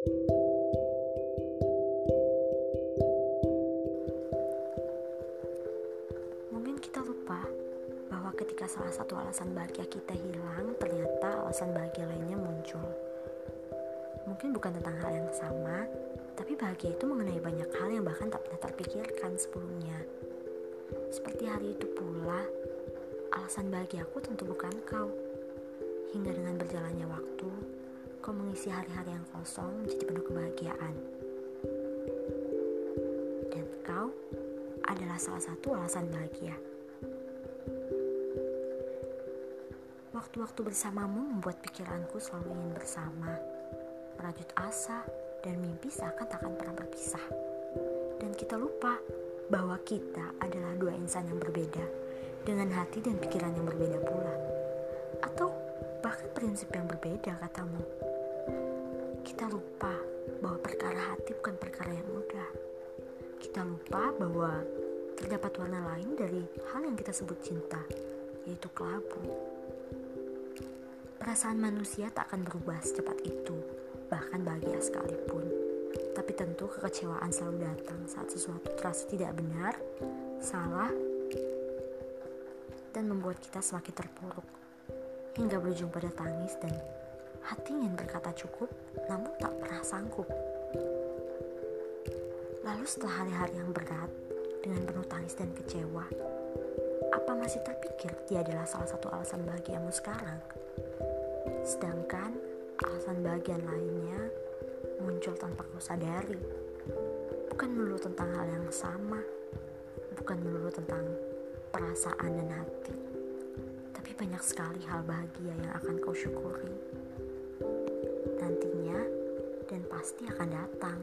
Mungkin kita lupa bahwa ketika salah satu alasan bahagia kita hilang, ternyata alasan bahagia lainnya muncul. Mungkin bukan tentang hal yang sama, tapi bahagia itu mengenai banyak hal yang bahkan tak pernah terpikirkan sebelumnya. Seperti hari itu pula, alasan bahagiaku tentu bukan kau. Hingga dengan berjalannya waktu, kau mengisi hari-hari yang kosong menjadi penuh kebahagiaan. Dan kau adalah salah satu alasan bahagia. Waktu-waktu bersamamu membuat pikiranku selalu ingin bersama, merajut asa, dan mimpi seakan tak akan pernah berpisah. Dan kita lupa bahwa kita adalah dua insan yang berbeda, dengan hati dan pikiran yang berbeda pula. Atau bahkan prinsip yang berbeda katamu. Kita lupa bahwa perkara hati bukan perkara yang mudah. Kita lupa bahwa terdapat warna lain dari hal yang kita sebut cinta, yaitu kelabu. Perasaan manusia tak akan berubah secepat itu, bahkan bahagia sekalipun. Tapi tentu kekecewaan selalu datang saat sesuatu terasa tidak benar, salah, dan membuat kita semakin terpuruk. Hingga berujung pada tangis dan hati ingin berkata cukup, namun tak pernah sanggup. Lalu setelah hari-hari yang berat, dengan penuh tangis dan kecewa, apa masih terpikir dia adalah salah satu alasan bahagiamu sekarang? Sedangkan alasan bagian lainnya muncul tanpa kau sadari. Bukan melulu tentang hal yang sama, bukan melulu tentang perasaan dan hati, tapi banyak sekali hal bahagia yang akan kau syukuri. Pasti akan datang.